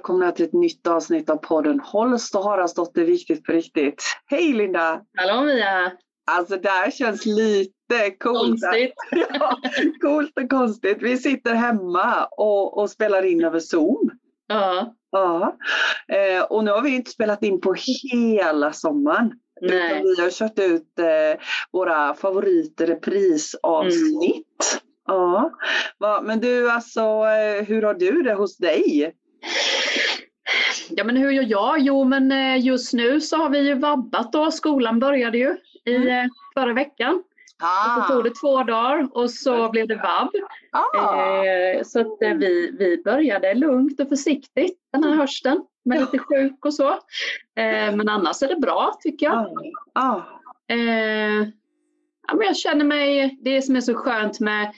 välkomna till ett nytt avsnitt av podden Holst och Haraldsdotter Viktigt på riktigt. Hej Linda! Hallå Mia! Alltså det här känns lite coolt. Konstigt. ja, coolt och konstigt. Vi sitter hemma och, och spelar in över Zoom. Ja. Ja. Eh, och nu har vi inte spelat in på hela sommaren. Nej. Vi har kört ut eh, våra favoriter reprisavsnitt. Mm. Ja. Men du alltså, eh, hur har du det hos dig? Ja men hur gör jag? Jo men eh, just nu så har vi ju vabbat då. Skolan började ju i Mm. eh, förra veckan. Och så tog det två dagar och så blev det vabb. Ah. Eh, Så att eh, vi, vi började lugnt och försiktigt den här hösten. Med Ja. lite sjuk och så. Eh, Men annars är det bra tycker jag. Ah. Ah. Eh, ja, men jag känner mig, det som är så skönt med,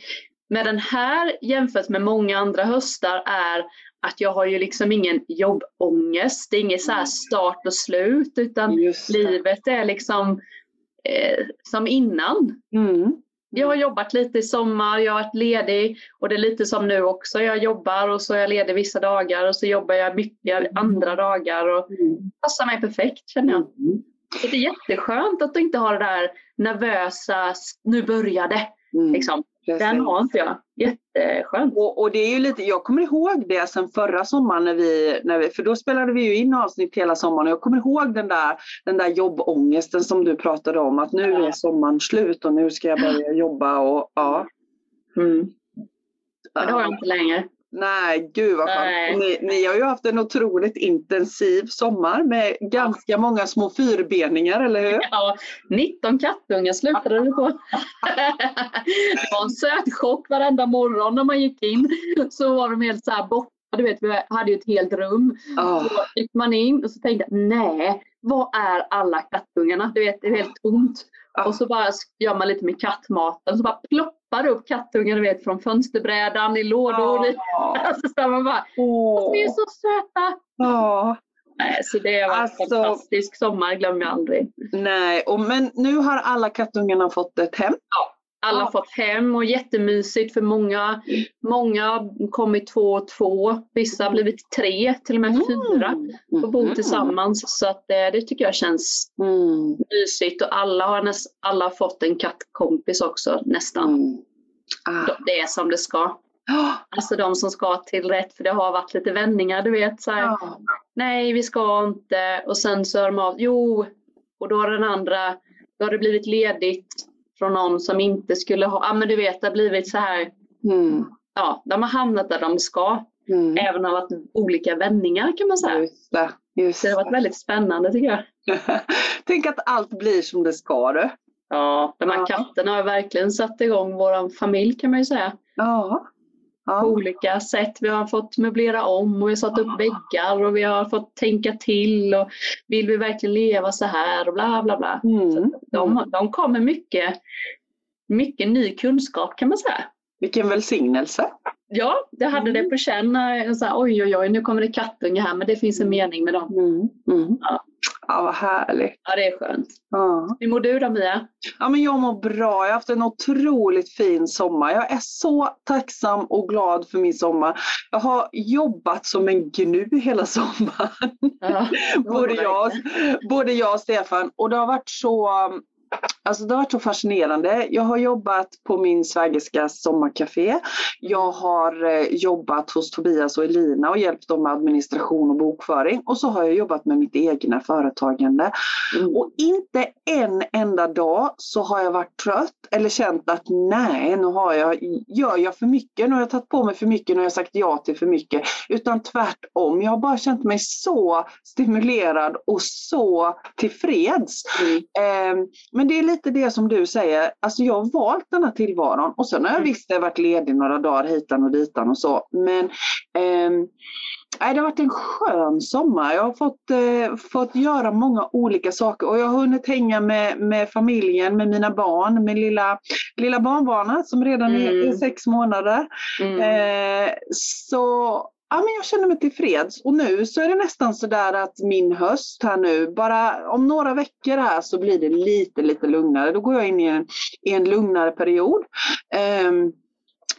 med den här jämfört med många andra höstar är att jag har ju liksom ingen jobbångest. Det är inget så här start och slut utan livet är liksom eh, som innan. Mm. Jag har jobbat lite i sommar, jag har varit ledig och det är lite som nu också. Jag jobbar och så är jag ledig vissa dagar och så jobbar jag mycket andra dagar och Mm. passar mig perfekt känner jag. Mm. Så det är jätteskönt att du inte har det där nervösa, nu börjar det. Mm. Liksom. Precis. Den har inte jag. Jätteskönt. Och, och det är ju lite, jag kommer ihåg det sen förra sommaren när vi, när vi, för då spelade vi ju in avsnitt hela sommaren och jag kommer ihåg den där, den där jobbångesten som du pratade om att nu är sommaren slut och nu ska jag börja jobba och ja. Mm. Men det har jag inte längre. Nej, gud vad skönt. Ni, ni har ju haft en otroligt intensiv sommar med ganska många små fyrbeningar, eller hur? Ja, 19 kattungar slutade det på. Det var en söt chock varenda morgon när man gick in. Så var de helt så här borta. Du vet, vi hade ju ett helt rum. Ah, Så gick man in och så tänkte jag, nej, vad är alla kattungarna? Du vet, det är helt tomt. Ah. Och så bara gör man lite med kattmaten. Så bara ploppar det upp kattungar du vet, från fönsterbrädan, i lådor. Ah, Alltså, så man bara, åh, de är så söta! ah. Nej, så det varit Alltså- en fantastisk sommar, glömmer jag aldrig. Nej, och, men nu har alla kattungarna fått ett hem. Ja. Har fått hem och jättemysigt för många. Många har kommit två och två. Vissa har blivit tre, till och med fyra. Och bo Mm. tillsammans. Så att eh, det tycker jag känns Mm. mysigt. Och alla har, näs- alla har fått en kattkompis också nästan. Mm. Ah. Det är som det ska. Alltså de som ska till rätt, för det har varit lite vändningar, du vet. Så här, Ah. Nej, vi ska inte. Och sen så hör de av, jo. Och då har den andra, då har det blivit ledigt från någon som inte skulle ha, ja men du vet, det har blivit så här, Mm. ja, de har hamnat där de ska. Mm. Även av att olika vändningar kan man säga. Just det. Just Så det har varit väldigt spännande tycker jag. Tänk att allt blir som det ska du. Ja, de här Ja. katterna har verkligen satt igång vår familj kan man ju säga. Ja. På ja. olika sätt. Vi har fått möblera om och vi har satt upp väggar och vi har fått tänka till och vill vi verkligen leva så här och bla bla bla. Mm. De, de kommer mycket, mycket ny kunskap kan man säga. Vilken välsignelse. Ja, jag hade Mm. det på känn. Oj, oj, oj, nu kommer det kattunge här, men det finns en mening med dem. Mm. Mm. Ja. Ja, vad härligt. Ja, det är skönt. Ja. Hur mår du då, Mia? Ja, men jag mår bra. Jag har haft en otroligt fin sommar. Jag är så tacksam och glad för min sommar. Jag har jobbat som en gnu hela sommaren. Ja, både, jag, både jag och Stefan. Och det har varit så Alltså det har varit så fascinerande. Jag har jobbat på min svägerskas sommarcafé. Jag har eh, jobbat hos Tobias och Elina och hjälpt dem med administration och bokföring. Och så har jag jobbat med mitt egna företagande. Mm. Och inte en enda dag så har jag varit trött eller känt att nej, nu har jag, gör jag för mycket, nu har jag tagit på mig för mycket, nu har jag sagt ja till för mycket. Utan tvärtom, jag har bara känt mig så stimulerad och så tillfreds. Mm. Eh, men det är lite det som du säger, alltså jag har valt den här tillvaron och sen har jag Mm. visst varit ledig några dagar hitan och ditan och så. Men Nej, det har varit en skön sommar. Jag har fått, eh, fått göra många olika saker och jag har hunnit hänga med, med familjen, med mina barn, med lilla, lilla barnbarnet som redan är, Mm. är sex månader. Mm. Eh, så ja, men jag känner mig tillfreds och nu så är det nästan sådär att min höst här nu, bara om några veckor här så blir det lite, lite lugnare. Då går jag in i en, i en lugnare period. Ehm,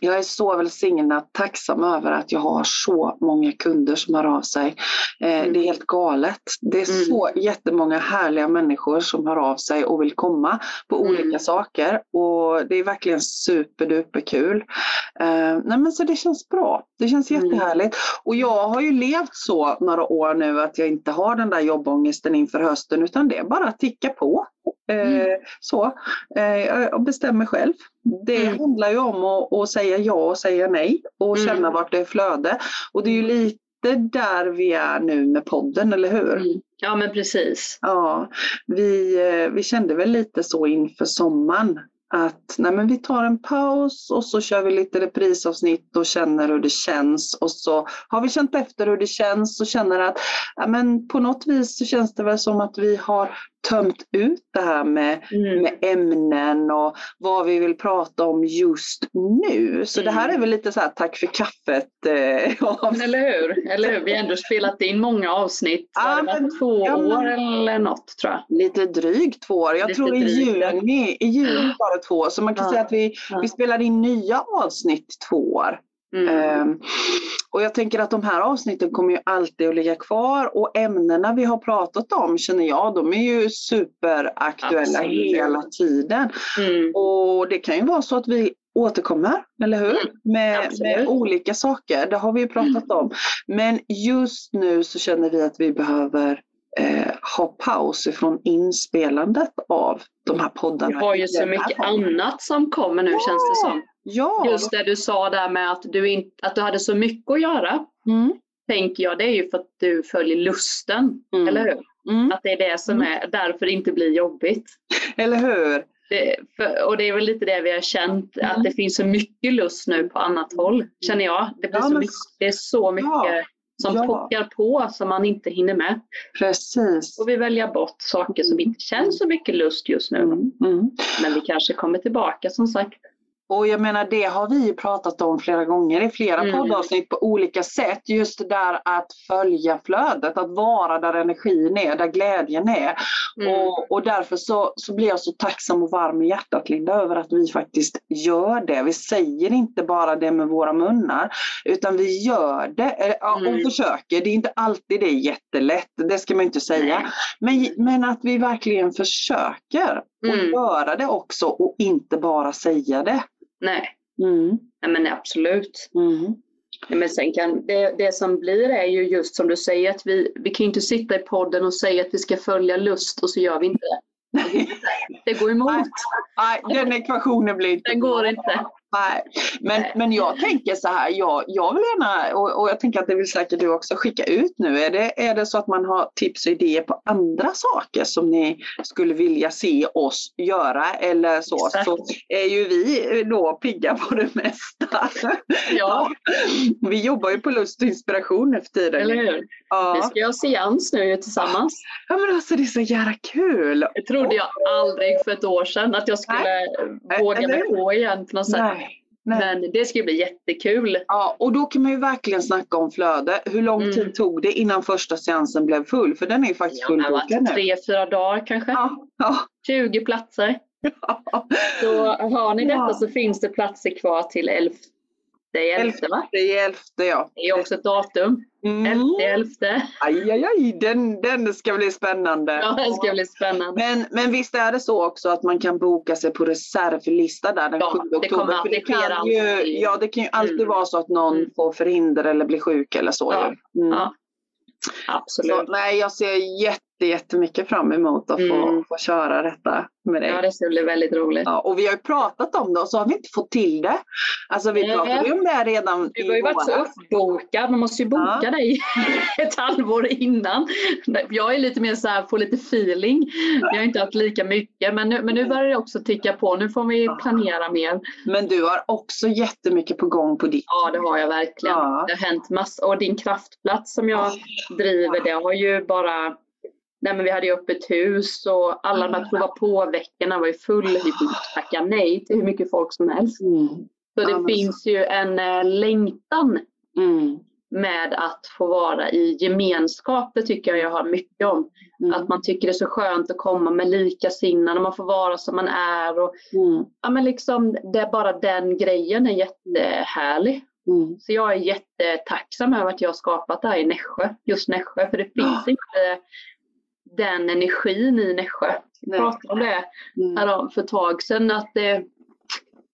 jag är så välsignad, tacksam över att jag har så många kunder som hör av sig. Eh, mm. Det är helt galet. Det är mm. så jättemånga härliga människor som hör av sig och vill komma på mm. olika saker. Och det är verkligen superduperkul. Eh, nej men så det känns bra. Det känns mm. jättehärligt. Och jag har ju levt så några år nu att jag inte har den där jobbångesten inför hösten utan det är bara att ticka på. Mm. Eh, så, eh, jag bestämmer själv. Det mm. handlar ju om att, att, säga ja och säga nej och mm. känna vart det är flöde. Och det är ju mm. lite där vi är nu med podden, eller hur? Mm. Ja men precis. Ja, vi, eh, vi kände väl lite så inför sommaren att nej men vi tar en paus och så kör vi lite reprisavsnitt och känner hur det känns. Och så har vi känt efter hur det känns och känner att ja men på något vis så känns det väl som att vi har tömt ut det här med, mm. med ämnen och vad vi vill prata om just nu. Så mm. det här är väl lite så här tack för kaffet. Eh, eller hur, eller hur? Vi har ändå spelat in många avsnitt. Ja, var två ja, år eller något tror jag. Lite drygt två år. Jag lite tror i juni, i juni var det två år. Så man kan ja. säga att vi, vi spelade in nya avsnitt två år. Mm. Och jag tänker att de här avsnitten kommer ju alltid att ligga kvar och ämnena vi har pratat om känner jag, de är ju superaktuella Absolut. hela tiden. Mm. Och det kan ju vara så att vi återkommer, eller hur? Mm. Med, med, olika saker, det har vi ju pratat om. Men just nu så känner vi att vi behöver eh, ha paus ifrån inspelandet av de här poddarna. Vi har ju så mycket annat som kommer nu ja. känns det som. Ja. Just det du sa där med att du, in, att du hade så mycket att göra. Mm. Tänker jag, det är ju för att du följer lusten, mm. eller hur? Mm. Att det är det som mm. är därför det inte blir jobbigt. Eller hur? Det, för, och det är väl lite det vi har känt, att mm. det finns så mycket lust nu på annat håll, känner jag. Det, blir ja, så mycket, det är så mycket ja som ja. pockar på som man inte hinner med. Precis. Och vi väljer bort saker som inte känns så mycket lust just nu. Mm. Mm. Men vi kanske kommer tillbaka som sagt. Och jag menar det har vi pratat om flera gånger i flera mm. poddavsnitt på olika sätt. Just det där att följa flödet, att vara där energin är, där glädjen är. Mm. Och, och därför så, så blir jag så tacksam och varm i hjärtat Linda över att vi faktiskt gör det. Vi säger inte bara det med våra munnar utan vi gör det och mm. försöker. Det är inte alltid det är jättelätt, det ska man inte säga. Men, men att vi verkligen försöker och mm. göra det också och inte bara säga det. Nej. Mm. Nej men absolut. Mm. men sen kan, det, det som blir är ju just som du säger att vi, vi kan inte sitta i podden och säga att vi ska följa lust och så gör vi inte det. Det går emot. Nej, den ekvationen blir inte Den går inte. Nej. Men, men jag tänker så här, jag, jag vill gärna, och, och jag tänker att det vill säkert du också, skicka ut nu. Är det, är det så att man har tips och idéer på andra saker som ni skulle vilja se oss göra eller så, Exakt. så är ju vi då pigga på det mesta. Ja. Vi jobbar ju på lust och inspiration nu för tiden. Eller hur? Ja. Vi ska göra seans nu tillsammans. Ja men alltså det är så jävla kul! Det trodde jag aldrig för ett år sedan att jag skulle Nej. våga mig på igen på något sätt. Nej. Nej. Men det ska bli jättekul. Ja, och då kan man ju verkligen snacka om flöde. Hur lång mm. tid tog det innan första seansen blev full? För den är ju faktiskt ja, fullbokad nu. Tre, fyra dagar kanske. Ja, ja. 20 platser. Ja. Så har ni detta ja. så finns det platser kvar till 11 det är elfte va? Det är elfte ja. Det är också ett datum. Mm. Elfte, elfte. Aj, aj, aj, den, den ska bli spännande. Ja, den ska bli spännande. Men, men visst är det så också att man kan boka sig på reservlista där den ja, 7 oktober? Det kommer alltid det kan ju, Ja, det kan ju alltid mm. vara så att någon mm. får förhinder eller blir sjuk eller så. Ja. Mm. ja. Absolut. Så, nej, jag ser jätte, jättemycket fram emot att få, mm. få köra detta med dig. Ja, det ska bli väldigt roligt. Ja, och vi har ju pratat om det och så har vi inte fått till det. Alltså vi pratade ju om det redan Du har ju varit så uppbokad, man måste ju boka ja. dig ett halvår innan. Jag är lite mer så här, får lite feeling. Jag har inte haft lika mycket, men nu, men nu börjar det också ticka på. Nu får vi planera mer. Men du har också jättemycket på gång på ditt. Ja, det har jag verkligen. Ja. Det har hänt massor. Och din kraftplats som jag driver, det har ju bara Nej, men vi hade ju öppet hus och alla de här prova på-veckorna var ju full. Vi fick tacka nej till hur mycket folk som helst. Mm. Så det ja, finns ju en äh, längtan. Mm. med att få vara i gemenskap. Det tycker jag jag har mycket om. Mm. Att man tycker det är så skönt att komma med likasinnade, man får vara som man är. Och, mm. ja, men liksom, det är bara den grejen är jättehärlig. Mm. Så jag är jättetacksam över att jag har skapat det här i Nässjö, just Nässjö, för det finns oh. inte den energin i Nässjö. Vi pratade om det mm. för ett tag sedan, att det,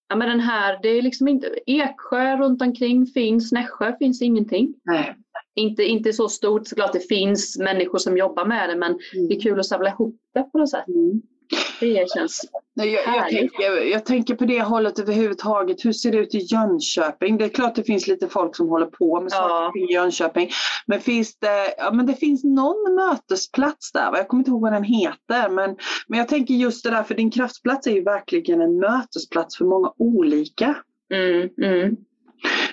ja, men den här, det är liksom inte, Eksjö runt omkring finns, Nässjö finns ingenting. Nej. Inte, inte så stort, såklart det finns människor som jobbar med det men mm. det är kul att samla ihop det på något sätt. Mm. Det känns Nej, jag, jag, tänker, jag tänker på det hållet överhuvudtaget. Hur ser det ut i Jönköping? Det är klart det finns lite folk som håller på med saker i Jönköping. Men finns det, ja, men det finns någon mötesplats där. Jag kommer inte ihåg vad den heter. Men, men jag tänker just det där, för din kraftplats är ju verkligen en mötesplats för många olika. Mm, mm.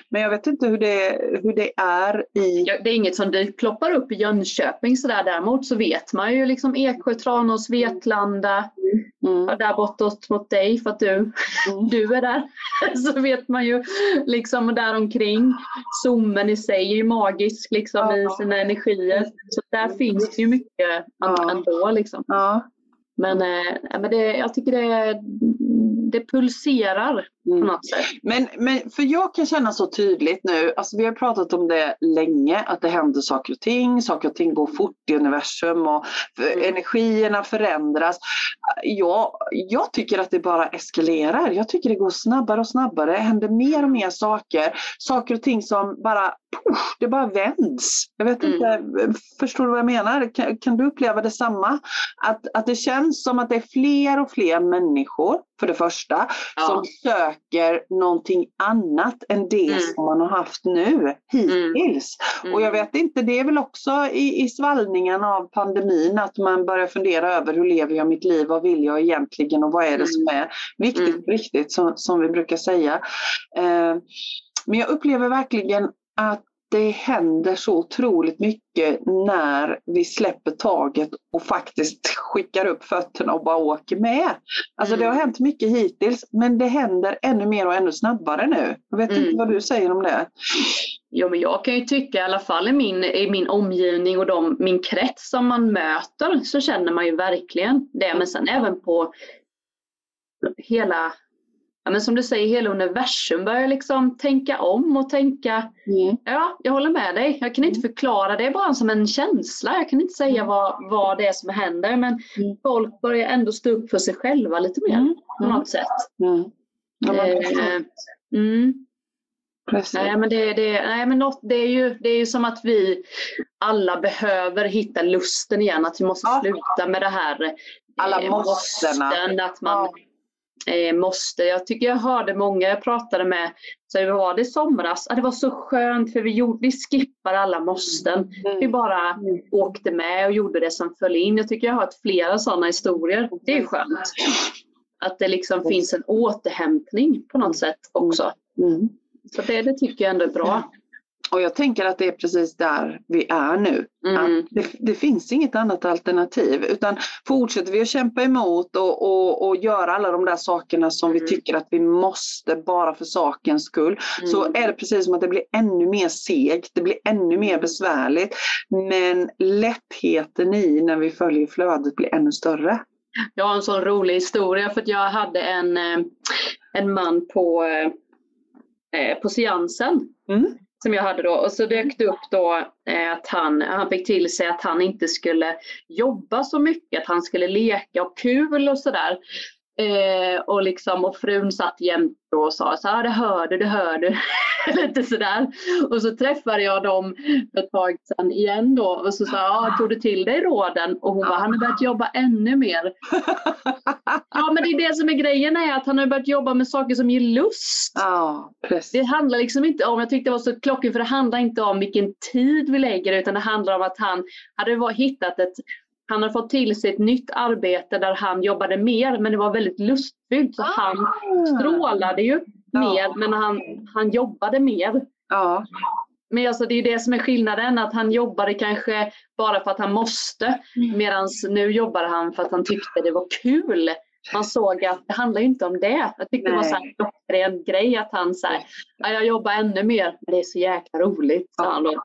Men jag vet inte hur det, hur det är i... Ja, det är inget som det ploppar upp i Jönköping sådär. Däremot så vet man ju liksom Eksjö, Tranås, Vetlanda. Mm. Där bortåt mot dig för att du, mm. du är där. så vet man ju liksom där omkring. Zoomen i sig är ju magisk liksom ja. i sina energier. Så där finns det ju mycket ja. ändå liksom. Ja. Men, äh, men det, jag tycker det, det pulserar mm. på något sätt. Men, men för jag kan känna så tydligt nu, alltså vi har pratat om det länge, att det händer saker och ting, saker och ting går fort i universum och mm. energierna förändras. Jag, jag tycker att det bara eskalerar. Jag tycker det går snabbare och snabbare, det händer mer och mer saker. Saker och ting som bara, puff, det bara vänds. Jag vet mm. inte, förstår du vad jag menar? Kan, kan du uppleva detsamma? Att, att det känns som att det är fler och fler människor för det första, ja. som söker någonting annat än det mm. som man har haft nu hittills. Mm. Och jag vet inte, det är väl också i, i svallningen av pandemin att man börjar fundera över hur lever jag mitt liv, vad vill jag egentligen och vad är det mm. som är viktigt mm. riktigt som, som vi brukar säga. Eh, men jag upplever verkligen att det händer så otroligt mycket när vi släpper taget och faktiskt skickar upp fötterna och bara åker med. Alltså mm. det har mm. hänt mycket hittills men det händer ännu mer och ännu snabbare nu. Jag vet mm. inte vad du säger om det? Ja, men jag kan ju tycka i alla fall i min, i min omgivning och de, min krets som man möter så känner man ju verkligen det. Men sen även på hela ja, men som du säger, hela universum börjar liksom tänka om och tänka, mm. ja, jag håller med dig. Jag kan inte mm. förklara det bara som en känsla. Jag kan inte säga mm. vad, vad det är som händer, men mm. folk börjar ändå stå upp för sig själva lite mer mm. på något sätt. Ja. Nej, men, det, det, nej, men något, det, är ju, det är ju som att vi alla behöver hitta lusten igen, att vi måste ja. sluta med det här alla eh, måsten. Att man, ja eh, måste. Jag tycker jag hörde många jag pratade med, så det var det i somras, ah, det var så skönt för vi, gjorde, vi skippar alla måsten. Mm. Vi bara mm. åkte med och gjorde det som föll in. Jag tycker jag har hört flera sådana historier. Det är skönt. Att det liksom finns en återhämtning på något sätt också. Mm. Så det, det tycker jag ändå är bra. Och jag tänker att det är precis där vi är nu. Mm. Det, det, finns inget annat alternativ utan fortsätter vi att kämpa emot och, och, och göra alla de där sakerna som mm. vi tycker att vi måste bara för sakens skull mm. så är det precis som att det blir ännu mer segt, det blir ännu mer besvärligt. Men lättheten i när vi följer flödet blir ännu större. Jag har en sån rolig historia för att jag hade en, eh, en man på, eh, på seansen. Mm som jag hade då. Och så dök det upp då eh, att han, han fick till sig att han inte skulle jobba så mycket, att han skulle leka och kul och sådär. Eh, och, liksom, och frun satt jämt och sa så här, det hör du, det hör du. Lite sådär. Och så träffade jag dem för ett tag sedan igen då och så sa jag, tog du till dig råden? Och hon bara, han har börjat jobba ännu mer. ja men det är det som är grejen är att han har börjat jobba med saker som ger lust. Ja, precis. Det handlar liksom inte om, jag tyckte det var så klockrent för det handlar inte om vilken tid vi lägger utan det handlar om att han hade hittat ett han har fått till sig ett nytt arbete där han jobbade mer men det var väldigt lustfyllt så han ah. strålade ju ja. mer men han, han jobbade mer. Ja. Men alltså det är det som är skillnaden, att han jobbade kanske bara för att han måste mm. medan nu jobbar han för att han tyckte det var kul man såg att det handlar ju inte om det. Jag tyckte Nej. det var en klockren grej att han säger jag jobbar ännu mer, men det är så jäkla roligt. Ja. Han då.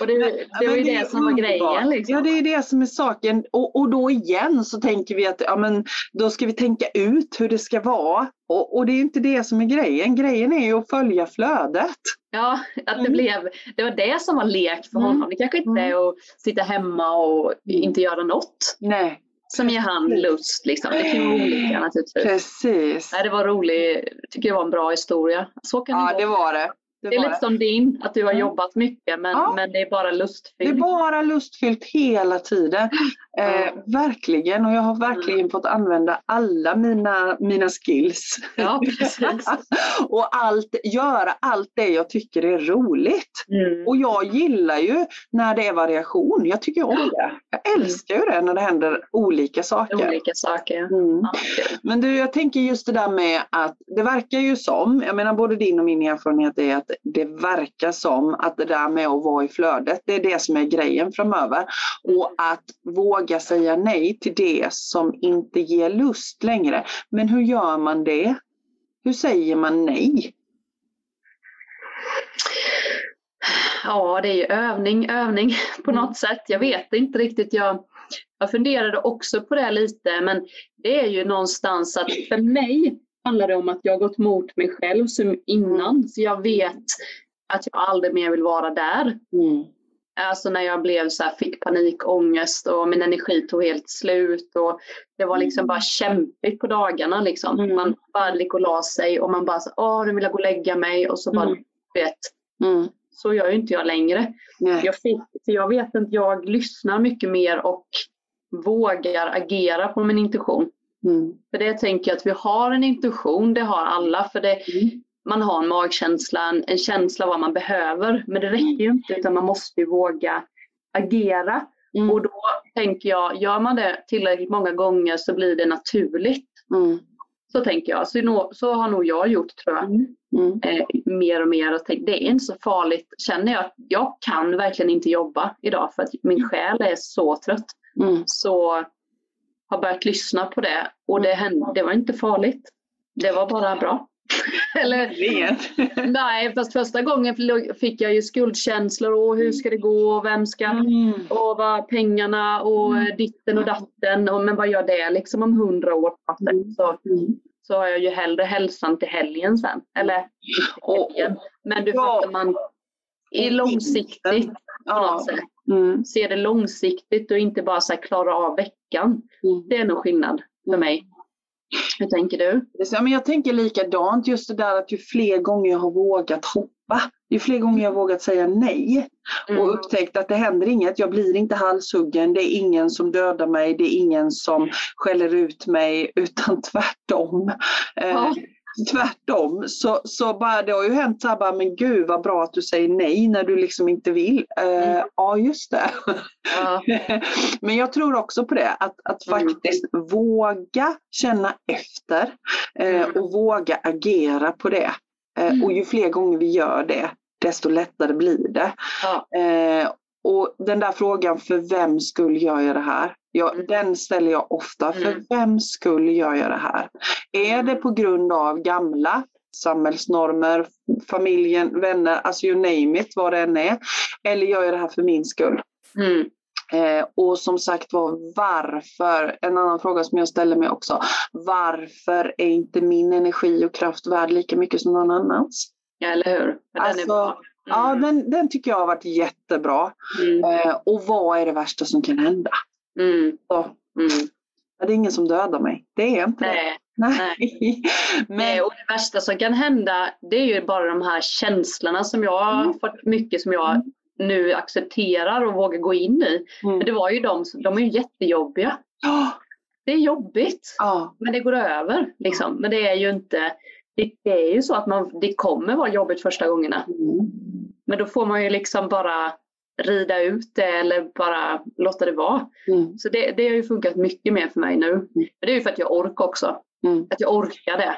Och det, det var ju det, det som var grejen. Liksom. Ja, det är det som är saken. Och, och då igen så tänker vi att ja, men, då ska vi tänka ut hur det ska vara. Och, och det är inte det som är grejen. Grejen är ju att följa flödet. Ja, att det, mm. blev, det var det som var lek för mm. honom. Det kanske inte mm. är att sitta hemma och inte göra något. Nej. Som ger han lust. Liksom. Det kan vara olika naturligtvis. Precis. Nej, det var roligt. Jag tycker det var en bra historia. Så kan ja, det, det var det. Det, det är lite som din, att du har mm. jobbat mycket men, ja. men det är bara lustfyllt. Det är bara lustfyllt hela tiden. Eh, verkligen och jag har verkligen mm. fått använda alla mina, mina skills. Ja, precis. och allt, göra allt det jag tycker är roligt. Mm. Och jag gillar ju när det är variation. Jag tycker om det. Jag älskar ju det när det händer olika saker. Olika saker. Mm. Ja, men du, jag tänker just det där med att det verkar ju som, jag menar både din och min erfarenhet är att det verkar som att det där med att vara i flödet, det är det som är grejen framöver. Och att våga säga nej till det som inte ger lust längre. Men hur gör man det? Hur säger man nej? Ja, det är ju övning, övning på något mm. sätt. Jag vet inte riktigt. Jag, jag funderade också på det lite, men det är ju någonstans att för mig handlar det om att jag har gått mot mig själv som innan. Så jag vet att jag aldrig mer vill vara där. Mm. Alltså när jag blev så här, fick panikångest och min energi tog helt slut och det var liksom bara kämpigt på dagarna liksom. Mm. Man bara gick och la sig och man bara så, åh nu vill jag gå och lägga mig och så bara, mm. vet. Mm. Så gör ju inte jag längre. Jag, fick, jag vet inte, jag lyssnar mycket mer och vågar agera på min intuition. Mm. För det tänker jag att vi har en intuition, det har alla. För det, mm. Man har en magkänsla, en känsla vad man behöver. Men det räcker ju inte utan man måste ju våga agera. Mm. Och då tänker jag, gör man det tillräckligt många gånger så blir det naturligt. Mm. Så tänker jag. Så, så, har nog jag gjort tror jag. Mm. mm. Eh, mer och mer. Och tänk, det är inte så farligt. Känner jag att jag kan verkligen inte jobba idag för att min mm. själ är så trött. Mm. Så har börjat lyssna på det och det, hände, det var inte farligt. Det var bara bra. Eller, nej, fast första gången fick jag ju skuldkänslor och hur ska det gå och vem ska mm. och vad pengarna och mm. ditten och datten och men vad gör det liksom om hundra år? Mm. Så, mm. så har jag ju hellre hälsan till helgen sen. Eller och, Men du ja. fattar man i långsiktigt på något sätt. Mm. Se det långsiktigt och inte bara så här, klara av veckan. Mm. Det är nog skillnad för mig. Hur tänker du? jag tänker likadant, just det där att ju fler gånger jag har vågat hoppa, ju fler gånger jag har vågat säga nej mm. och upptäckt att det händer inget, jag blir inte halshuggen, det är ingen som dödar mig, det är ingen som skäller ut mig, utan tvärtom. Ja. Eh, tvärtom så, så bara, det har ju hänt så här bara, men gud vad bra att du säger nej när du liksom inte vill. Uh, mm. Ja just det. Ja. men jag tror också på det, att, att mm. faktiskt våga känna efter uh, mm. och våga agera på det. Uh, och ju fler gånger vi gör det, desto lättare blir det. Ja. och den där frågan, för vem skull gör jag det här? Jag, mm. Den ställer jag ofta. För mm. vem skull gör jag det här? Är det på grund av gamla samhällsnormer, familjen, vänner, alltså you name it, vad det än är. Eller gör jag det här för min skull? Mm. Eh, och som sagt var, varför? En annan fråga som jag ställer mig också. Varför är inte min energi och kraft värd lika mycket som någon annans? Ja, eller hur? Den alltså, mm. Ja, den, den tycker jag har varit jättebra. Mm. Eh, och vad är det värsta som kan hända? Mm. Så, mm. Det är ingen som dödar mig. Det är inte Nej. det. Nej. Men... och det värsta som kan hända det är ju bara de här känslorna som jag har mm. fått mycket som jag nu accepterar och vågar gå in i. Mm. Men det var ju de, de är ju jättejobbiga. Oh. Det är jobbigt oh. men det går över. Liksom. Men det är ju inte, det, det, är ju så att man, det kommer vara jobbigt första gångerna. Mm. Men då får man ju liksom bara rida ut det eller bara låta det vara. Mm. Så det, det har ju funkat mycket mer för mig nu. Mm. Men det är ju för att jag orkar också. Mm. Att jag orkar det.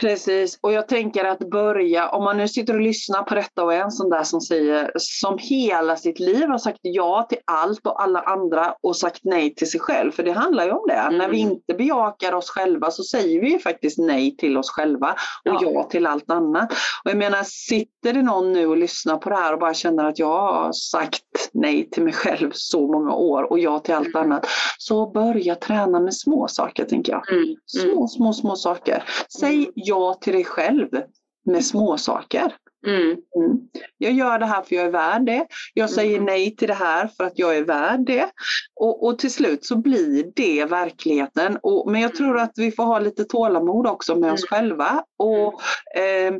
Precis, och jag tänker att börja, om man nu sitter och lyssnar på detta och är en sån där som säger, som hela sitt liv har sagt ja till allt och alla andra och sagt nej till sig själv, för det handlar ju om det. Mm. När vi inte bejakar oss själva så säger vi ju faktiskt nej till oss själva och ja. ja till allt annat. Och jag menar, sitter det någon nu och lyssnar på det här och bara känner att jag har sagt nej till mig själv så många år och ja till allt mm. annat, så börja träna med små saker tänker jag. Mm. Små, mm. små, små saker. Säg mm ja till dig själv med småsaker. Mm. Mm. Jag gör det här för jag är värd det. Jag säger mm. nej till det här för att jag är värd det. Och, och till slut så blir det verkligheten. Och, men jag tror att vi får ha lite tålamod också med oss mm. själva. Och eh,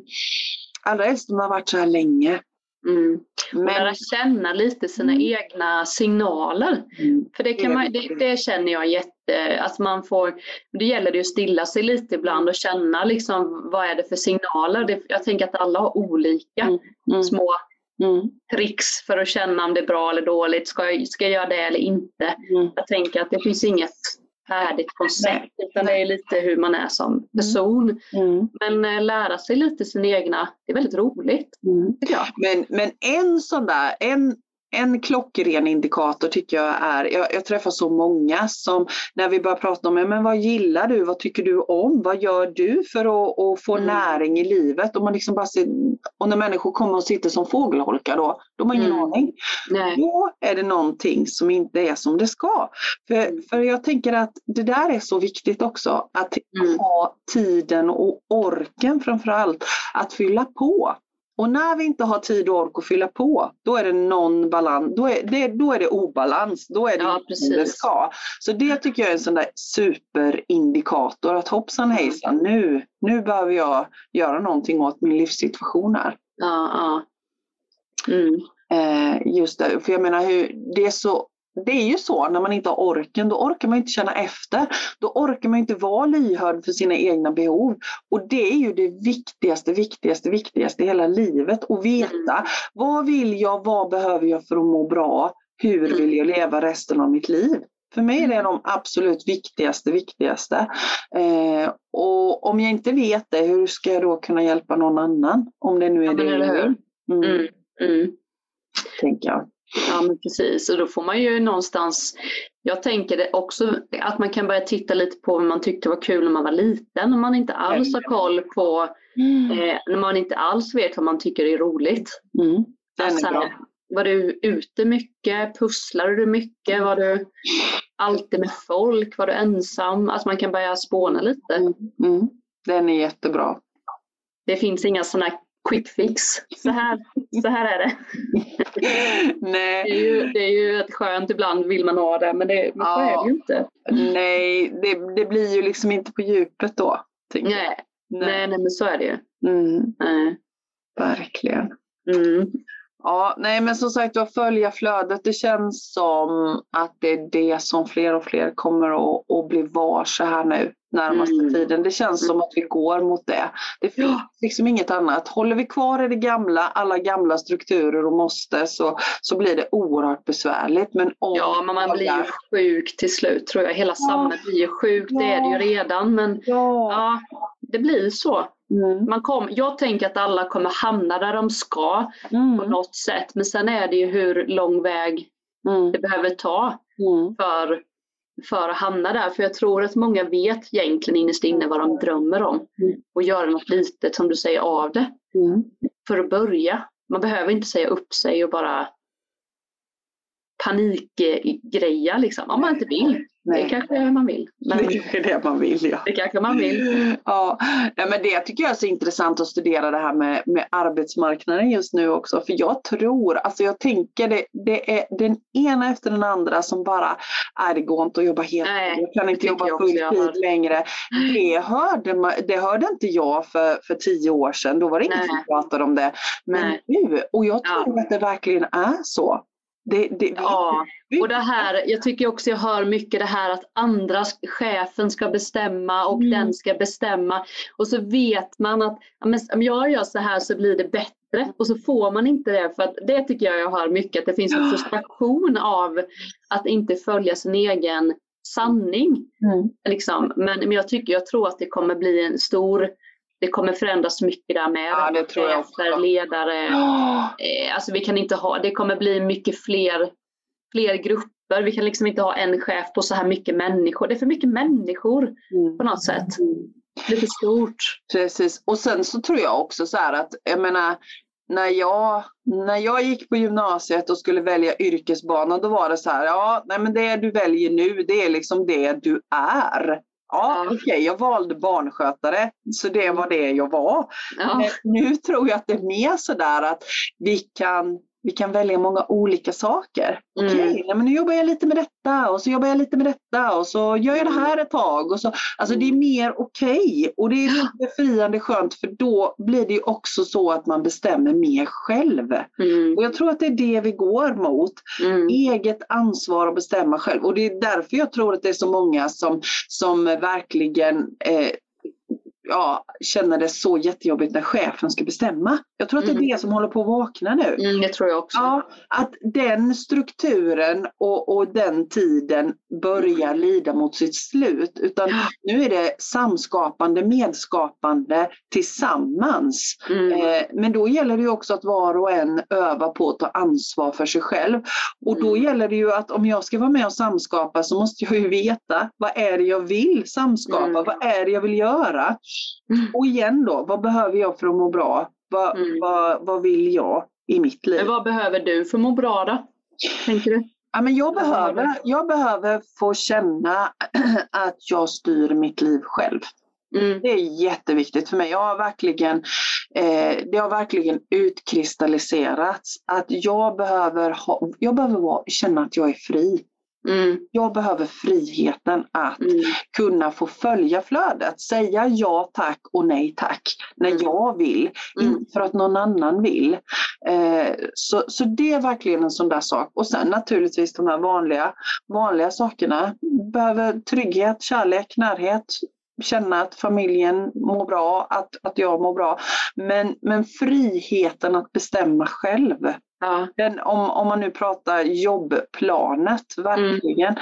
Allra helst om man har varit så här länge. Mm. Men... Lära känna lite sina mm. egna signaler. Mm. För det, kan man, det, det, känner jag jätte, att man får, det gäller det att stilla sig lite ibland och känna liksom vad är det för signaler. Det, jag tänker att alla har olika mm. mm. små mm. tricks för att känna om det är bra eller dåligt. Ska jag, ska jag göra det eller inte? Jag tänker att det finns inget färdigt koncept utan det är lite hur man är som mm. person. Mm. Men äh, lära sig lite sina egna, det är väldigt roligt. Mm. Men, men en sån där, en, en klockren indikator tycker jag är, jag, jag, träffar så många som när vi börjar prata om men vad gillar du, vad tycker du om, vad gör du för att, att få mm. näring i livet? Och, man liksom bara ser, och när människor kommer och sitter som fågelholkar då, de har ingen mm. aning. Nej. Då är det någonting som inte är som det ska. För, mm. för jag tänker att det där är så viktigt också, att mm. ha tiden och orken framförallt att fylla på. Och när vi inte har tid och ork att fylla på, då är det någon balans, då är det, då är det obalans, då är det ja, inte det ska. Så det tycker jag är en sån där superindikator att hoppsan mm. hejsan, nu, nu behöver jag göra någonting åt min livssituation här. Ja, ja. Mm. Eh, just det, för jag menar hur, det är så det är ju så när man inte har orken, då orkar man inte känna efter. Då orkar man inte vara lyhörd för sina egna behov. Och det är ju det viktigaste, viktigaste, viktigaste i hela livet. Att veta mm. vad vill jag, vad behöver jag för att må bra? Hur mm. vill jag leva resten av mitt liv? För mig är det de absolut viktigaste, viktigaste. Eh, och om jag inte vet det, hur ska jag då kunna hjälpa någon annan? Om det nu är ja, det jag vill. Mm. Mm. Mm. Tänker jag. Ja men precis och då får man ju någonstans jag tänker det också att man kan börja titta lite på vad man tyckte var kul när man var liten. Om man inte alls har koll på, mm. eh, när man inte alls vet vad man tycker är roligt. Mm. Alltså, är var du ute mycket? Pusslade du mycket? Var du alltid med folk? Var du ensam? Alltså man kan börja spåna lite. Mm. mm. Den är jättebra. Det finns inga sådana quick fix. Så här, så här är det. Nej. Det, är ju, det är ju ett skönt, ibland vill man ha det men, det, men ja. så är det ju inte. Nej, det, det blir ju liksom inte på djupet då. Nej. Nej. nej. nej, men så är det ju. Mm. Nej. Verkligen. Mm. Ja, nej men som sagt att följa flödet. Det känns som att det är det som fler och fler kommer att, att bli varse här nu närmaste mm. tiden. Det känns som att vi går mot det. Det finns liksom inget annat. Håller vi kvar i det gamla, alla gamla strukturer och måste så, så blir det oerhört besvärligt. Men om ja, men man blir ju sjuk till slut tror jag. Hela ja. samhället blir ju sjukt, ja. det är det ju redan. Men ja, ja det blir så. Mm. Man kom, jag tänker att alla kommer hamna där de ska mm. på något sätt. Men sen är det ju hur lång väg mm. det behöver ta mm. för för att hamna där. För jag tror att många vet egentligen innerst inne vad de drömmer om mm. och göra något litet som du säger av det. Mm. För att börja. Man behöver inte säga upp sig och bara panikgreja liksom, om man inte vill. Nej. Det kanske man vill. Men det är det man vill ja. Det kanske man vill. Ja, men det tycker jag är så intressant att studera det här med, med arbetsmarknaden just nu också. För jag tror, alltså jag tänker det, det är den ena efter den andra som bara, nej det går inte att jobba helt, nej, jag kan inte jobba full tid längre. Det hörde, man, det hörde inte jag för, för tio år sedan, då var det ingen som pratade om det. Men nej. nu, och jag tror ja. att det verkligen är så. Det, det, ja, och det här, jag tycker också jag hör mycket det här att andra, chefen ska bestämma och mm. den ska bestämma. Och så vet man att om jag gör så här så blir det bättre. Och så får man inte det. För att det tycker jag jag hör mycket, att det finns en frustration av att inte följa sin egen sanning. Mm. Liksom. Men, men jag tycker, jag tror att det kommer bli en stor det kommer förändras mycket där med. Ja, det tror jag Chefer, ledare. Eh, alltså vi kan inte ha, det kommer bli mycket fler, fler grupper. Vi kan liksom inte ha en chef på så här mycket människor. Det är för mycket människor Mm. på något sätt. Lite stort. Precis. Och sen så tror jag också så här att, jag menar, när jag, när jag gick på gymnasiet och skulle välja yrkesbana, då var det så här, ja, nej men det du väljer nu, det är liksom det du är. Ja, okej, jag valde barnskötare, så det var det jag var. Ja. Nu tror jag att det är mer så där att vi kan, vi kan välja många olika saker. Mm. Okej, men nu jobbar jag lite med detta och så jobbar jag lite med detta och så gör jag det här ett tag. Och så, alltså det är mer okej och det är befriande skönt för då blir det ju också så att man bestämmer mer själv. Mm. Och jag tror att det är det vi går mot. Mm. Eget ansvar att bestämma själv. Och det är därför jag tror att det är så många som, som verkligen eh, ja, känner det så jättejobbigt när chefen ska bestämma. Jag tror att det är Mm. det som håller på att vakna nu. Mm, det tror jag också. Ja, att den strukturen och, och den tiden börjar lida mot sitt slut. Utan Ja. nu är det samskapande, medskapande tillsammans. Mm. Eh, men då gäller det också att var och en övar på att ta ansvar för sig själv. Och då Mm. gäller det ju att om jag ska vara med och samskapa så måste jag ju veta vad är det jag vill samskapa? Mm. Vad är det jag vill göra? Mm. Och igen då, vad behöver jag för att må bra? Vad, Mm. vad, vad vill jag i mitt liv? Men vad behöver du för att må bra då? Tänker du? Ja, men jag, behöver, jag behöver få känna att jag styr mitt liv själv. Mm. Det är jätteviktigt för mig. Jag har verkligen, eh, det har verkligen utkristalliserats att jag behöver, ha, jag behöver vara, känna att jag är fri. Mm. Jag behöver friheten att Mm. kunna få följa flödet, säga ja tack och nej tack när Mm. jag vill, Mm. inte för att någon annan vill. Eh, så, så det är verkligen en sån där sak. Och sen naturligtvis de här vanliga, vanliga sakerna. Behöver trygghet, kärlek, närhet, känna att familjen mår bra, att, att jag mår bra. Men, men friheten att bestämma själv. Ja. Den, om, om man nu pratar jobbplanet, verkligen.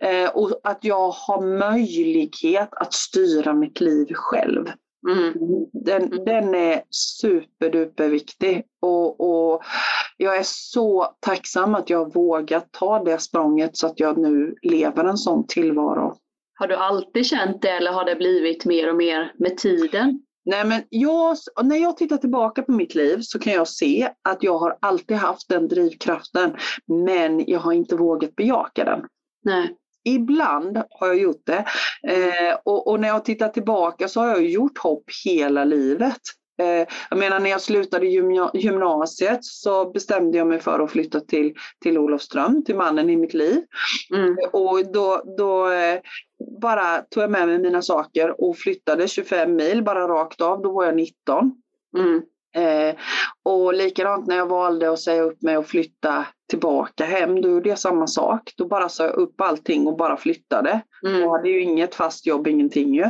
Eh, och att jag har möjlighet att styra mitt liv själv. Mm. Den, Mm. den är superduper viktig och, och jag är så tacksam att jag vågat ta det språnget så att jag nu lever en sån tillvaro. Har du alltid känt det eller har det blivit mer och mer med tiden? Nej, men jag, när jag tittar tillbaka på mitt liv så kan jag se att jag har alltid haft den drivkraften men jag har inte vågat bejaka den. Nej. Ibland har jag gjort det eh, och, och när jag tittar tillbaka så har jag gjort hopp hela livet. Eh, jag menar när jag slutade gymna- gymnasiet så bestämde jag mig för att flytta till, till Olofström, till mannen i mitt liv. Mm. Och då, då eh, bara tog jag med mig mina saker och flyttade 25 mil bara rakt av, då var jag 19. Mm. Eh, och likadant när jag valde att säga upp mig och flytta tillbaka hem, då gjorde jag samma sak. Då bara sa jag upp allting och bara flyttade. Jag Mm. hade ju inget fast jobb, ingenting ju.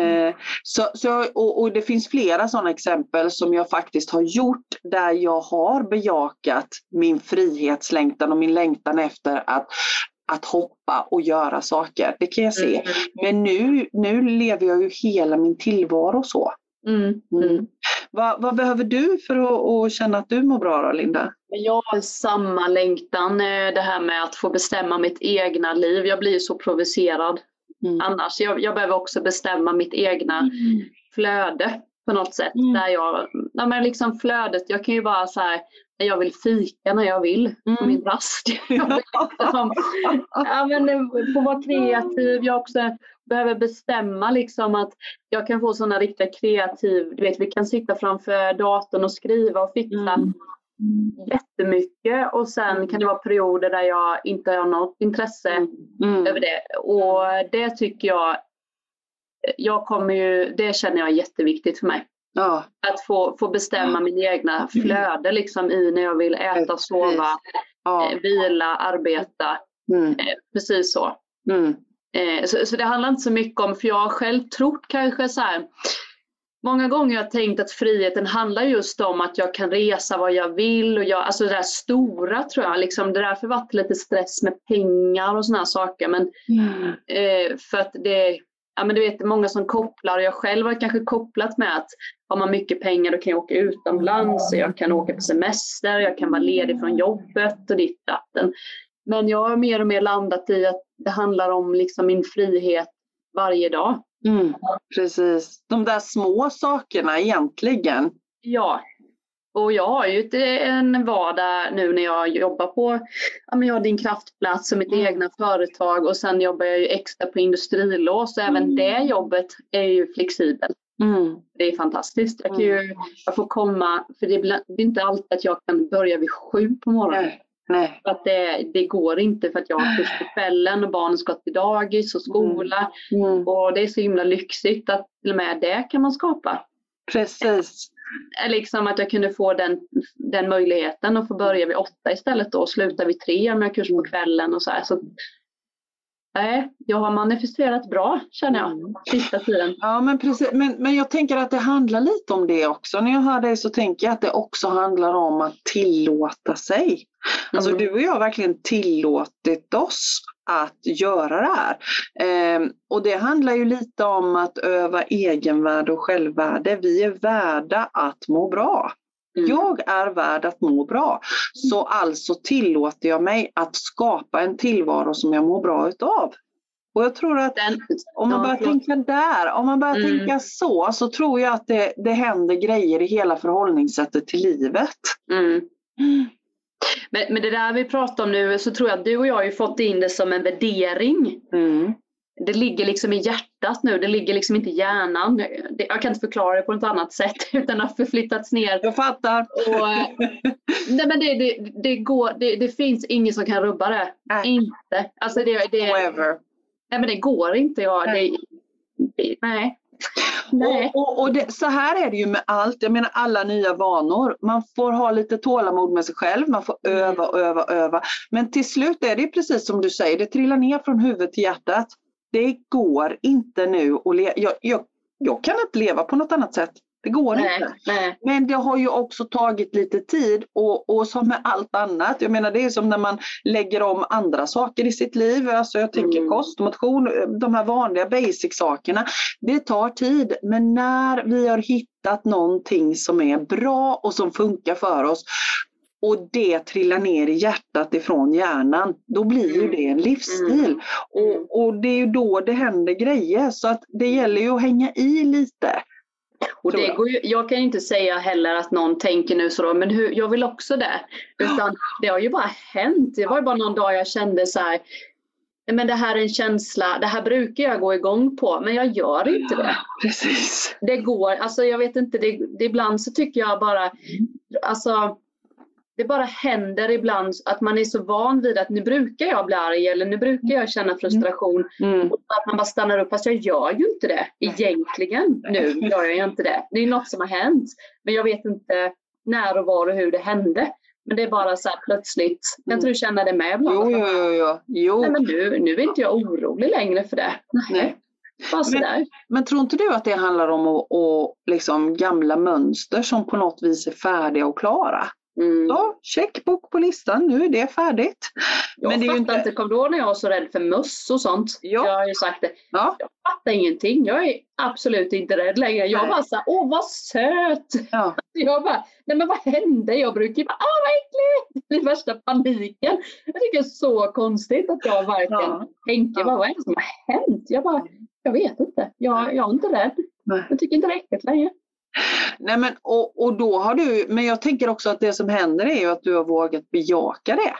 Eh, så, så, jag- och, och det finns flera sådana exempel som jag faktiskt har gjort där jag har bejakat min frihetslängtan och min längtan efter att, att hoppa och göra saker. Det kan jag se. Mm. Men nu, nu lever jag ju hela min tillvaro så. Mm. Mm. Vad, vad behöver du för att, att känna att du mår bra då, Linda? Jag har samma längtan, eh, det här med att få bestämma mitt egna liv. Jag blir så provocerad Mm. annars. Jag, jag behöver också bestämma mitt egna flöde på något sätt. Mm. Där jag, ja, men liksom flödet, jag kan ju bara så här, jag vill fika när jag vill på Mm. min rast. Liksom, ja, men, få vara kreativ. Jag också behöver bestämma liksom att jag kan få sådana riktigt kreativ, du vet vi kan sitta framför datorn och skriva och fixa Mm. jättemycket och sen kan det vara perioder där jag inte har något intresse Mm. över det. Och det tycker jag, jag kommer ju, det känner jag är jätteviktigt för mig. Ja, Att få, få bestämma min egna flöde liksom i när jag vill äta, sova, ja. eh, vila, arbeta. Mm. Eh, Precis så. Mm. Eh, Så, så det handlar inte så mycket om, för jag har själv trott kanske så här, Många gånger har jag tänkt att friheten handlar just om att jag kan resa vad jag vill och jag, alltså det där stora tror jag, liksom, det därför varit lite stress med pengar och sådana saker. Men Mm. eh, för att det, ja men du vet många som kopplar, och jag själv har kanske kopplat med att har man mycket pengar då kan jag åka utomlands, och jag kan åka på semester, jag kan vara ledig från jobbet och ditt datten. Men jag har mer och mer landat i att det handlar om liksom min frihet varje dag. Mm, precis, de där små sakerna egentligen. Ja, och jag har ju en vardag nu när jag jobbar på, ja men jag har din kraftplats och mitt mm. egna företag och sen jobbar jag ju extra på industrilås och även mm. det jobbet är ju flexibelt. Mm. Det är fantastiskt. Jag, kan ju, mm. jag får komma, för det är, inte alltid att jag kan börja vid sju på morgonen. Nej. Nej. Att det, det går inte för att jag har kurs på kvällen och barnen ska till dagis och skola. Mm. Mm. Och det är så himla lyxigt att till och med det kan man skapa. Precis. Liksom att jag kunde få den, den möjligheten att få börja vid åtta istället då och sluta vid tre om jag har kurs på kvällen och så här. Så Nej, jag har manifesterat bra känner jag mm. sista tiden. Ja men precis, men, men jag tänker att det handlar lite om det också. När jag hör dig så tänker jag att det också handlar om att tillåta sig. Alltså mm. du och jag har verkligen tillåtit oss att göra det här. Eh, och det handlar ju lite om att öva egenvärde och självvärde. Vi är värda att må bra. Mm. Jag är värd att må bra. Så alltså tillåter jag mig att skapa en tillvaro som jag mår bra utav. Och jag tror att Den, om man börjar ja, tänka där, om man börjar mm. tänka så, så tror jag att det, det händer grejer i hela förhållningssättet till livet. Mm. Mm. Men, men det där vi pratar om nu så tror jag att du och jag har ju fått in det som en värdering. Mm det ligger liksom i hjärtat nu, det ligger liksom inte i hjärnan. Jag kan inte förklara det på något annat sätt utan att förflyttats ner. Jag fattar. Och, nej men det, det, det går, det, det, finns ingen som kan rubba det. Nej. Inte. Alltså det, det, However. Nej men det går inte. Jag, nej. Det, nej. Nej. Och, och, och det, så här är det ju med allt, jag menar alla nya vanor. Man får ha lite tålamod med sig själv, man får mm. öva, öva, öva. Men till slut är det precis som du säger, det trillar ner från huvudet till hjärtat det går inte nu att leva. Jag, jag, jag, kan inte leva på något annat sätt. Det går nej, inte. Nej. Men det har ju också tagit lite tid och, och som med allt annat, jag menar det är som när man lägger om andra saker i sitt liv. Alltså jag tänker mm. kost, motion, de här vanliga basic sakerna. Det tar tid men när vi har hittat någonting som är bra och som funkar för oss och det trillar ner i hjärtat ifrån hjärnan, då blir ju mm. det en livsstil. Mm. Och, och det är ju då det händer grejer så att det gäller ju att hänga i lite. Och det går ju, jag kan inte säga heller att någon tänker nu så men hur, jag vill också det. Utan det har ju bara hänt. Det var ju bara någon dag jag kände så här, men det här är en känsla, det här brukar jag gå igång på men jag gör inte det. precis. Det går, alltså jag vet inte, det, det, ibland så tycker jag bara, alltså det bara händer ibland att man är så van vid att nu brukar jag bli arg eller nu brukar jag känna frustration. Mm. Och att man bara stannar upp, fast jag gör ju inte det egentligen. Nu gör jag inte det. Det är något som har hänt. Men jag vet inte när och var och hur det hände. Men det är bara så här plötsligt. Kan inte du känna det med ibland? Jo, jo, jo. jo. jo. Nej, men nu, nu är inte jag orolig längre för det. Nej. Men, men, tror inte du att det handlar om att, att liksom gamla mönster som på något vis är färdiga och klara? Mm. Så, checkbook på listan, nu är det färdigt. Jag Men det fattar inte... inte, kom då när jag var så rädd för möss och sånt? Ja. Jag har ju sagt det. Ja. Jag fattar ingenting, jag är absolut inte rädd längre. Jag bara såhär, åh vad söt! Ja. Jag bara, nej men vad hände? Jag brukar ju bara, åh vad äckligt! Värsta paniken. Jag tycker det är så konstigt att jag verkligen ja. tänker, ja. vad är det som har hänt? Jag bara, jag vet inte. Jag, jag är inte rädd. Nej. Jag tycker inte det är äckligt längre. Nej men och, och då har du, men jag tänker också att det som händer är ju att du har vågat bejaka det.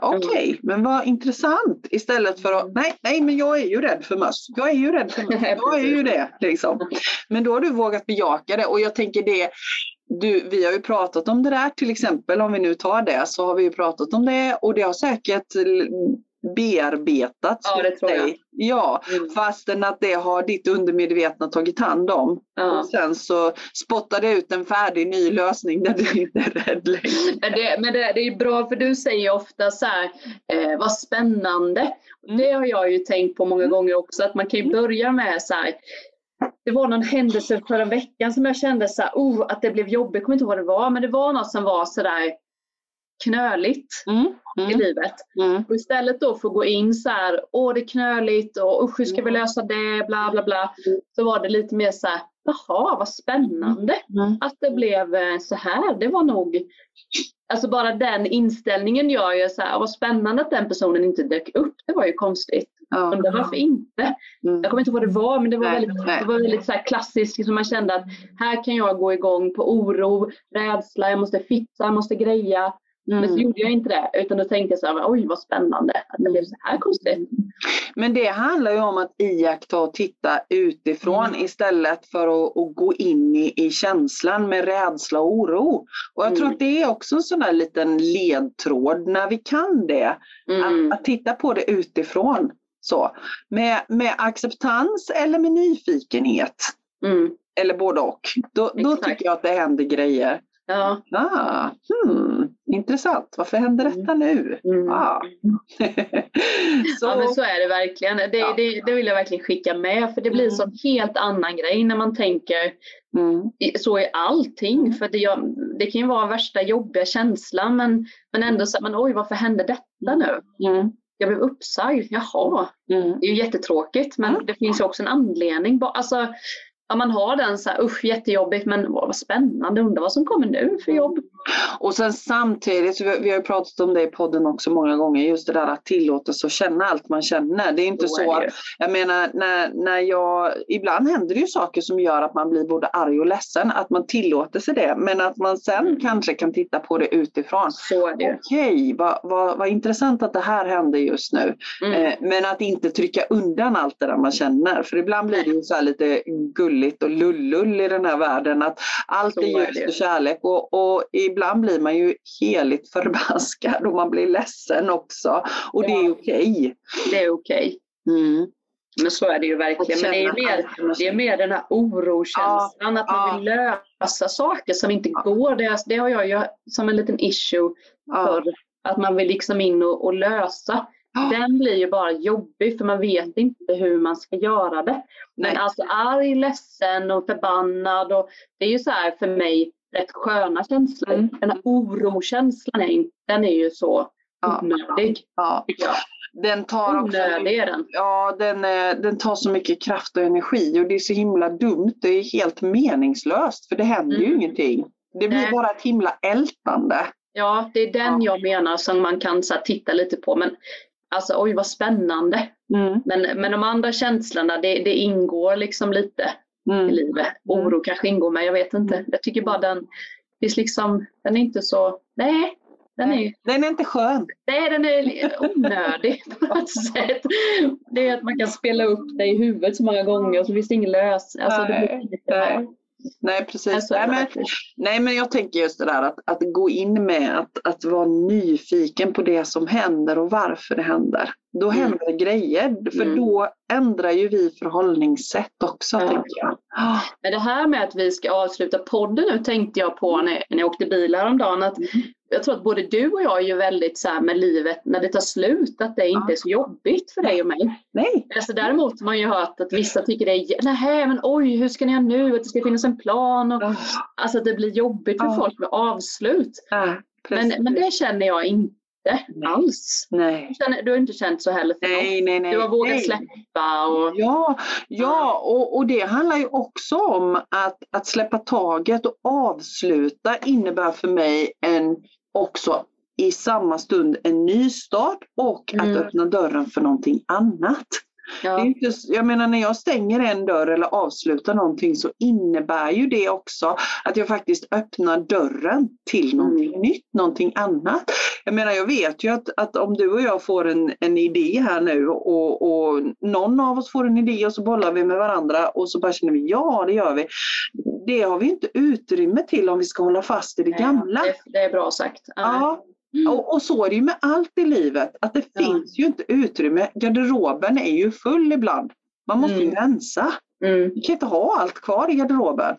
Okej, okay, mm. men vad intressant istället för att nej, nej, men jag är ju rädd för möss. Jag är ju rädd för möss. Jag är ju det. Liksom. Men då har du vågat bejaka det och jag tänker det, du, vi har ju pratat om det där till exempel, om vi nu tar det, så har vi ju pratat om det och det har säkert bearbetats. Ja, det tror jag. Ja, mm. fastän att det har ditt undermedvetna tagit hand om. Ja. Och sen så spottar det ut en färdig ny lösning där du inte är rädd längre. Men, det, men det, det är bra för du säger ofta så här, eh, vad spännande. Mm. Det har jag ju tänkt på många mm. gånger också, att man kan ju börja med så här, det var någon händelse förra veckan som jag kände så här, oh, att det blev jobbigt, jag kommer inte ihåg vad det var, men det var något som var så där knöligt Mm. i Mm. livet. Mm. Och istället då för att gå in så här, åh det är knöligt och usch hur ska vi lösa det, bla bla bla. Så var det lite mer så här, jaha vad spännande Mm. att det blev eh, så här. Det var nog, alltså bara den inställningen gör ju så här, vad spännande att den personen inte dök upp. Det var ju konstigt. Ja. Undrar varför inte? Mm. Jag kommer inte ihåg vad det var men det var Nej, väldigt, nej. det var väldigt så här klassiskt. Liksom man kände att här kan jag gå igång på oro, rädsla, jag måste fixa, jag måste greja. Men så Mm. gjorde jag inte det utan då tänkte jag så här, oj vad spännande att det blev så här konstigt. Men det handlar ju om att iaktta och titta utifrån Mm. istället för att, att gå in i, i känslan med rädsla och oro. Och jag tror Mm. att det är också en sån där liten ledtråd när vi kan det. Mm. Att, att titta på det utifrån. Så. Med, med acceptans eller med nyfikenhet. Mm. Eller både och. Då, då tycker jag att det händer grejer. Ja. Ah, hmm, intressant, varför händer detta nu? Mm. Ah. så, Ja men så är det verkligen. Det, Ja. det, det vill jag verkligen skicka med för det blir en sån helt annan grej när man tänker mm, så i allting. För det, jag, det kan ju vara värsta jobbiga känslan men, men ändå så men oj varför hände detta nu? mm, Jag blev uppsagd, jaha. mm. Det är ju jättetråkigt men Mm. det finns ju också en anledning. Alltså, ja, man har den så här, usch jättejobbigt men åh, vad spännande, undrar vad som kommer nu för jobb. Och sen samtidigt, vi vi har ju pratat om det i podden också många gånger, just det där att tillåtelse att känna allt man känner. Det är inte Så är att, jag menar, när, när jag, ibland händer det ju saker som gör att man blir både arg och ledsen, att man tillåter sig det, men att man sen Mm. kanske kan titta på det utifrån. Så är det. Okej, vad, vad, vad intressant att det här händer just nu. Mm. Eh, men att inte trycka undan allt det där man känner. För ibland blir det ju så här lite gulligt och lullull i den här världen. Att allt Så är ljus och kärlek. Och, och ibland blir man ju heligt förbaskad och man blir ledsen också. Och det är Ja. okej. Det är okej. Mm. Men så är det ju verkligen. Men det är mer, det är mer den här orokänslan, att man ja. vill lösa saker som inte Ja. går. Det, det har jag ju som en liten issue Ja. för att man vill liksom in och, och lösa. Ja. Den blir ju bara jobbig för man vet inte hur man ska göra det. Men Nej. alltså arg, ledsen och förbannad och det är ju så här för mig rätt sköna känslor. Mm. Den här orokänslan är, den är ju så Ja. onödig. Ja. jag. Den tar också Onödig är den. Ja, den, eh, den tar så mycket kraft och energi och det är så himla dumt. Det är helt meningslöst för det händer ju Mm. ingenting. Det blir Nej. bara ett himla ältande. Ja, det är den jag menar som man kan så här, titta lite på. Men alltså oj vad spännande. Mm. Men, men de andra känslorna det, det ingår liksom lite i Mm. livet. Oro kanske ingår men jag vet inte. Jag tycker bara den finns liksom, den är inte så, nej. Den är, Den är inte skön. nej, den är onödig på något sätt. Det är att man kan spela upp det i huvudet så många gånger och så finns det ingen lös. Alltså, Nej, nej. Precis. Alltså, nej, men, nej, men jag tänker just det där att, att gå in med att, att vara nyfiken på det som händer och varför det händer. Då Mm. händer det grejer, för Mm. då ändrar ju vi förhållningssätt också, Ja. tänker jag. Ah, Men det här med att vi ska avsluta podden nu tänkte jag på när, när jag åkte bil häromdagen. Att Mm. jag tror att både du och jag är ju väldigt så här med livet när det tar slut, att det inte är så jobbigt för dig och mig. Nej, Alltså däremot har man ju hört att vissa tycker det är, nej men oj hur ska ni göra nu, att det ska finnas en plan. Och, Ah, alltså att det blir jobbigt för Ja. folk med avslut. ah, Men, men det känner jag inte alls. Nej. Du, har inte känt så heller för. Nej, nej, nej. Du har vågat nej. släppa och Ja, ja och, och det handlar ju också om att, att släppa taget och avsluta innebär för mig en också i samma stund en ny start och Mm. att öppna dörren för någonting annat. Det är ja, inte, jag menar när jag stänger en dörr eller avslutar någonting så innebär ju det också att jag faktiskt öppnar dörren till någonting Mm. nytt, någonting annat. Jag menar jag vet ju att, att om du och jag får en, en idé här nu och, och någon av oss får en idé och så bollar vi med varandra och så bara känner vi ja det gör vi. Det har vi inte utrymme till om vi ska hålla fast i det gamla. det, det är bra sagt. Ja, Mm. och, och så är det ju med allt i livet, att det Ja. finns ju inte utrymme. Garderoben är ju full ibland. Man måste ju Mm. rensa. Mm. Kan inte ha allt kvar i garderoben.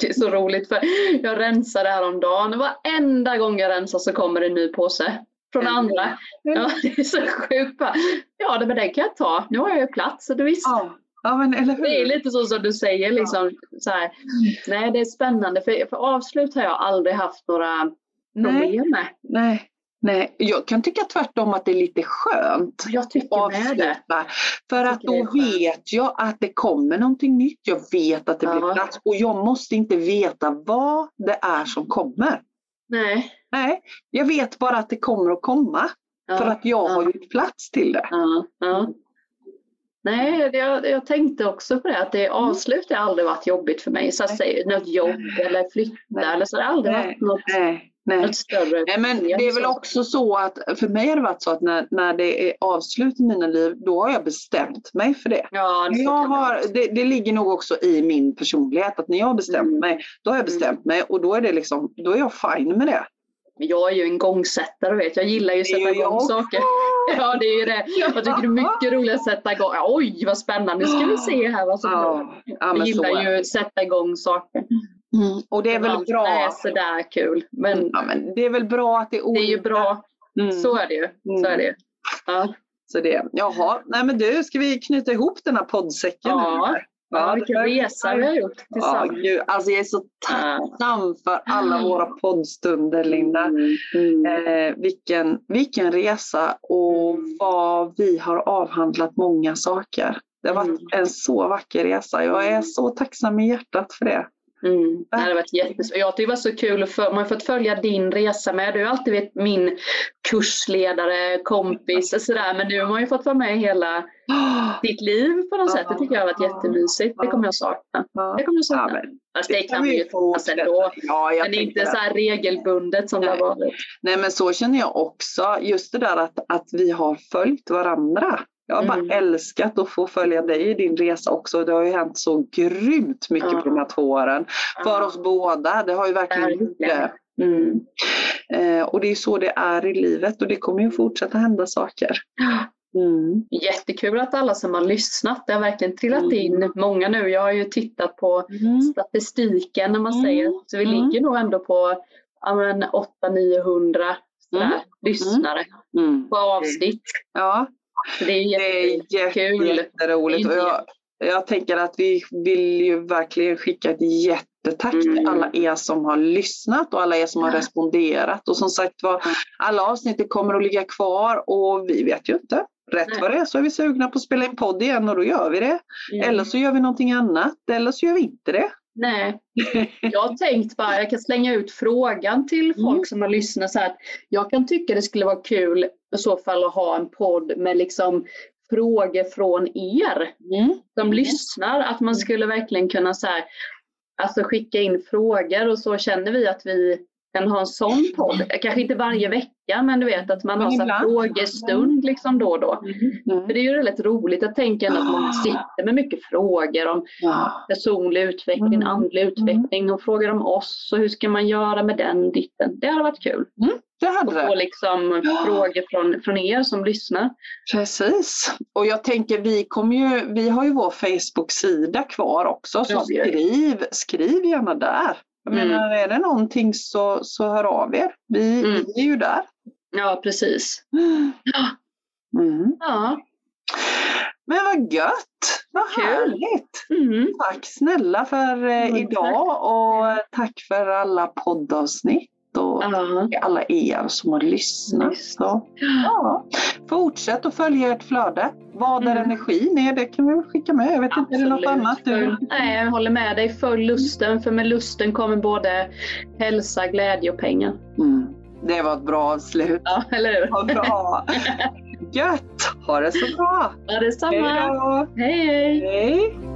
Det är så roligt för jag rensade häromdagen. Varenda gång jag rensar så kommer det en ny påse. Från Mm. andra. Ja, det är så sjukt. Ja, det- men det kan jag ta. Nu har jag ju plats. Så du visst. Ja, ja men eller hur? Det är lite så som du säger. Liksom, så här. Nej, det är spännande. För, för avslut har jag aldrig haft några Nej. problem med. Nej. Nej, jag kan tycka tvärtom att det är lite skönt. Jag tycker det. avsluta. För att då vet jag att det kommer någonting nytt. Jag vet att det blir Ja. plats och jag måste inte veta vad det är som kommer. Nej. Nej, jag vet bara att det kommer att komma Ja. för att jag har ja. gjort plats till det. Ja. Nej, jag, jag tänkte också på det att det avslut har aldrig varit jobbigt för mig. Så att säga, något jobb eller flytta Nej. eller så har det aldrig Nej. varit något, Nej, nej. Nej, men det är väl så. också så att för mig har det varit så att när, när det är avslut i mina liv, då har jag bestämt mig för det. Ja, det, Jag har, det, det ligger nog också i min personlighet att när jag har bestämt Mm. mig, då har jag bestämt mig och då är, det liksom, då är jag fine med det. Jag är ju en gångsättare vet jag gillar ju att sätta igång jag saker. Ja det är ju det. Jag tycker det är mycket roligt att sätta igång. Oj vad spännande, nu ska vi se här vad som Ja, ja, Jag gillar ju att sätta igång saker. Mm. Och det är väl bra. är sådär kul. Men Ja, men det är väl bra att det är det är olika. ju bra. Mm. Så är det ju. Så är det ju. Ja. Så det. Jaha, nej men du, ska vi knyta ihop den här poddsäcken? Ja. Ja, vilken resa vi har gjort Ja, tillsammans. gud, alltså jag är så tacksam för alla våra poddstunder, Linda. Mm. Mm. Eh, vilken, vilken resa och Mm. vad vi har avhandlat många saker. Det har varit Mm. en så vacker resa. Jag är så tacksam i hjärtat för det. Mm. Det hade varit jättesvårt. Jag tycker det var så kul att få, man fått följa din resa med. Du har alltid varit min kursledare, kompis och sådär. Men nu har man ju fått vara med hela ditt liv på något sätt. Det tycker jag har varit jättemysigt. Det kommer jag sakna. Det kommer jag sakna. Ja, men Fast det kan vi ju fortsätta. ändå. Ja, Men inte det. så här regelbundet som det har Nej. varit. Nej men så känner jag också. Just det där att, att vi har följt varandra. Jag har Mm. bara älskat att få följa dig i din resa också. Det har ju hänt så grymt mycket Ja. på de här två åren. För Ja. oss båda. Det har ju verkligen gjort det. Mm. Eh, och det är så det är i livet och det kommer ju fortsätta hända saker. Mm. Jättekul att alla som har lyssnat, det har verkligen trillat Mm. in många nu. Jag har ju tittat på statistiken när man Mm. säger, så vi Mm. ligger nog ändå på ja, men 800-900 sådär, Mm. lyssnare Mm. på avsnitt. Ja, det är det är jättekul. jätte, jätteroligt. Och jag, jag tänker att vi vill ju verkligen skicka ett jättetack till Mm. alla er som har lyssnat och alla er som har responderat. Och som sagt var, alla avsnitt kommer att ligga kvar och vi vet ju inte. Rätt Nej. vad det är så är vi sugna på att spela in podd igen och då gör vi det. Mm. Eller så gör vi någonting annat eller så gör vi inte det. Nej, jag har tänkt bara, jag kan slänga ut frågan till folk Mm. som har lyssnat så här, att jag kan tycka det skulle vara kul i så fall att ha en podd med liksom frågor från er som Mm. lyssnar, att man skulle verkligen kunna så här, alltså skicka in frågor och så känner vi att vi kan ha en sån podd. Kanske inte varje vecka men du vet att man Men har så frågestund liksom då och då. Mm. För det är ju väldigt roligt att tänka att många sitter med mycket frågor om Ja. personlig utveckling, Mm. andlig utveckling och frågar om oss och hur ska man göra med den ditten. Det hade varit kul Det hade att få det. liksom Ja. frågor från, från er som lyssnar. Precis. Och jag tänker vi kommer ju, vi har ju vår Facebook-sida kvar också så Ja, det. skriv, skriv gärna där. Jag Mm. menar, är det någonting så, så hör av er. Vi, Mm. vi är ju där. Ja, precis. Mm. Ja. Men vad gött! Vad Kul. härligt! Mm. Tack snälla för eh, idag och tack för alla poddavsnitt och Ja. alla er som har lyssnat. Så, ja. Fortsätt att följa ert flöde. Vad där Mm. energin är, det kan vi skicka med. Jag vet inte, är det något annat du Nej, jag håller med dig. Följ lusten, för med lusten kommer både hälsa, glädje och pengar. mm. Det var ett bra avslut. Ja, eller hur? Bra! Gött! Ha det så bra! Ja, detsamma. Hej! Hej, hej. Hej!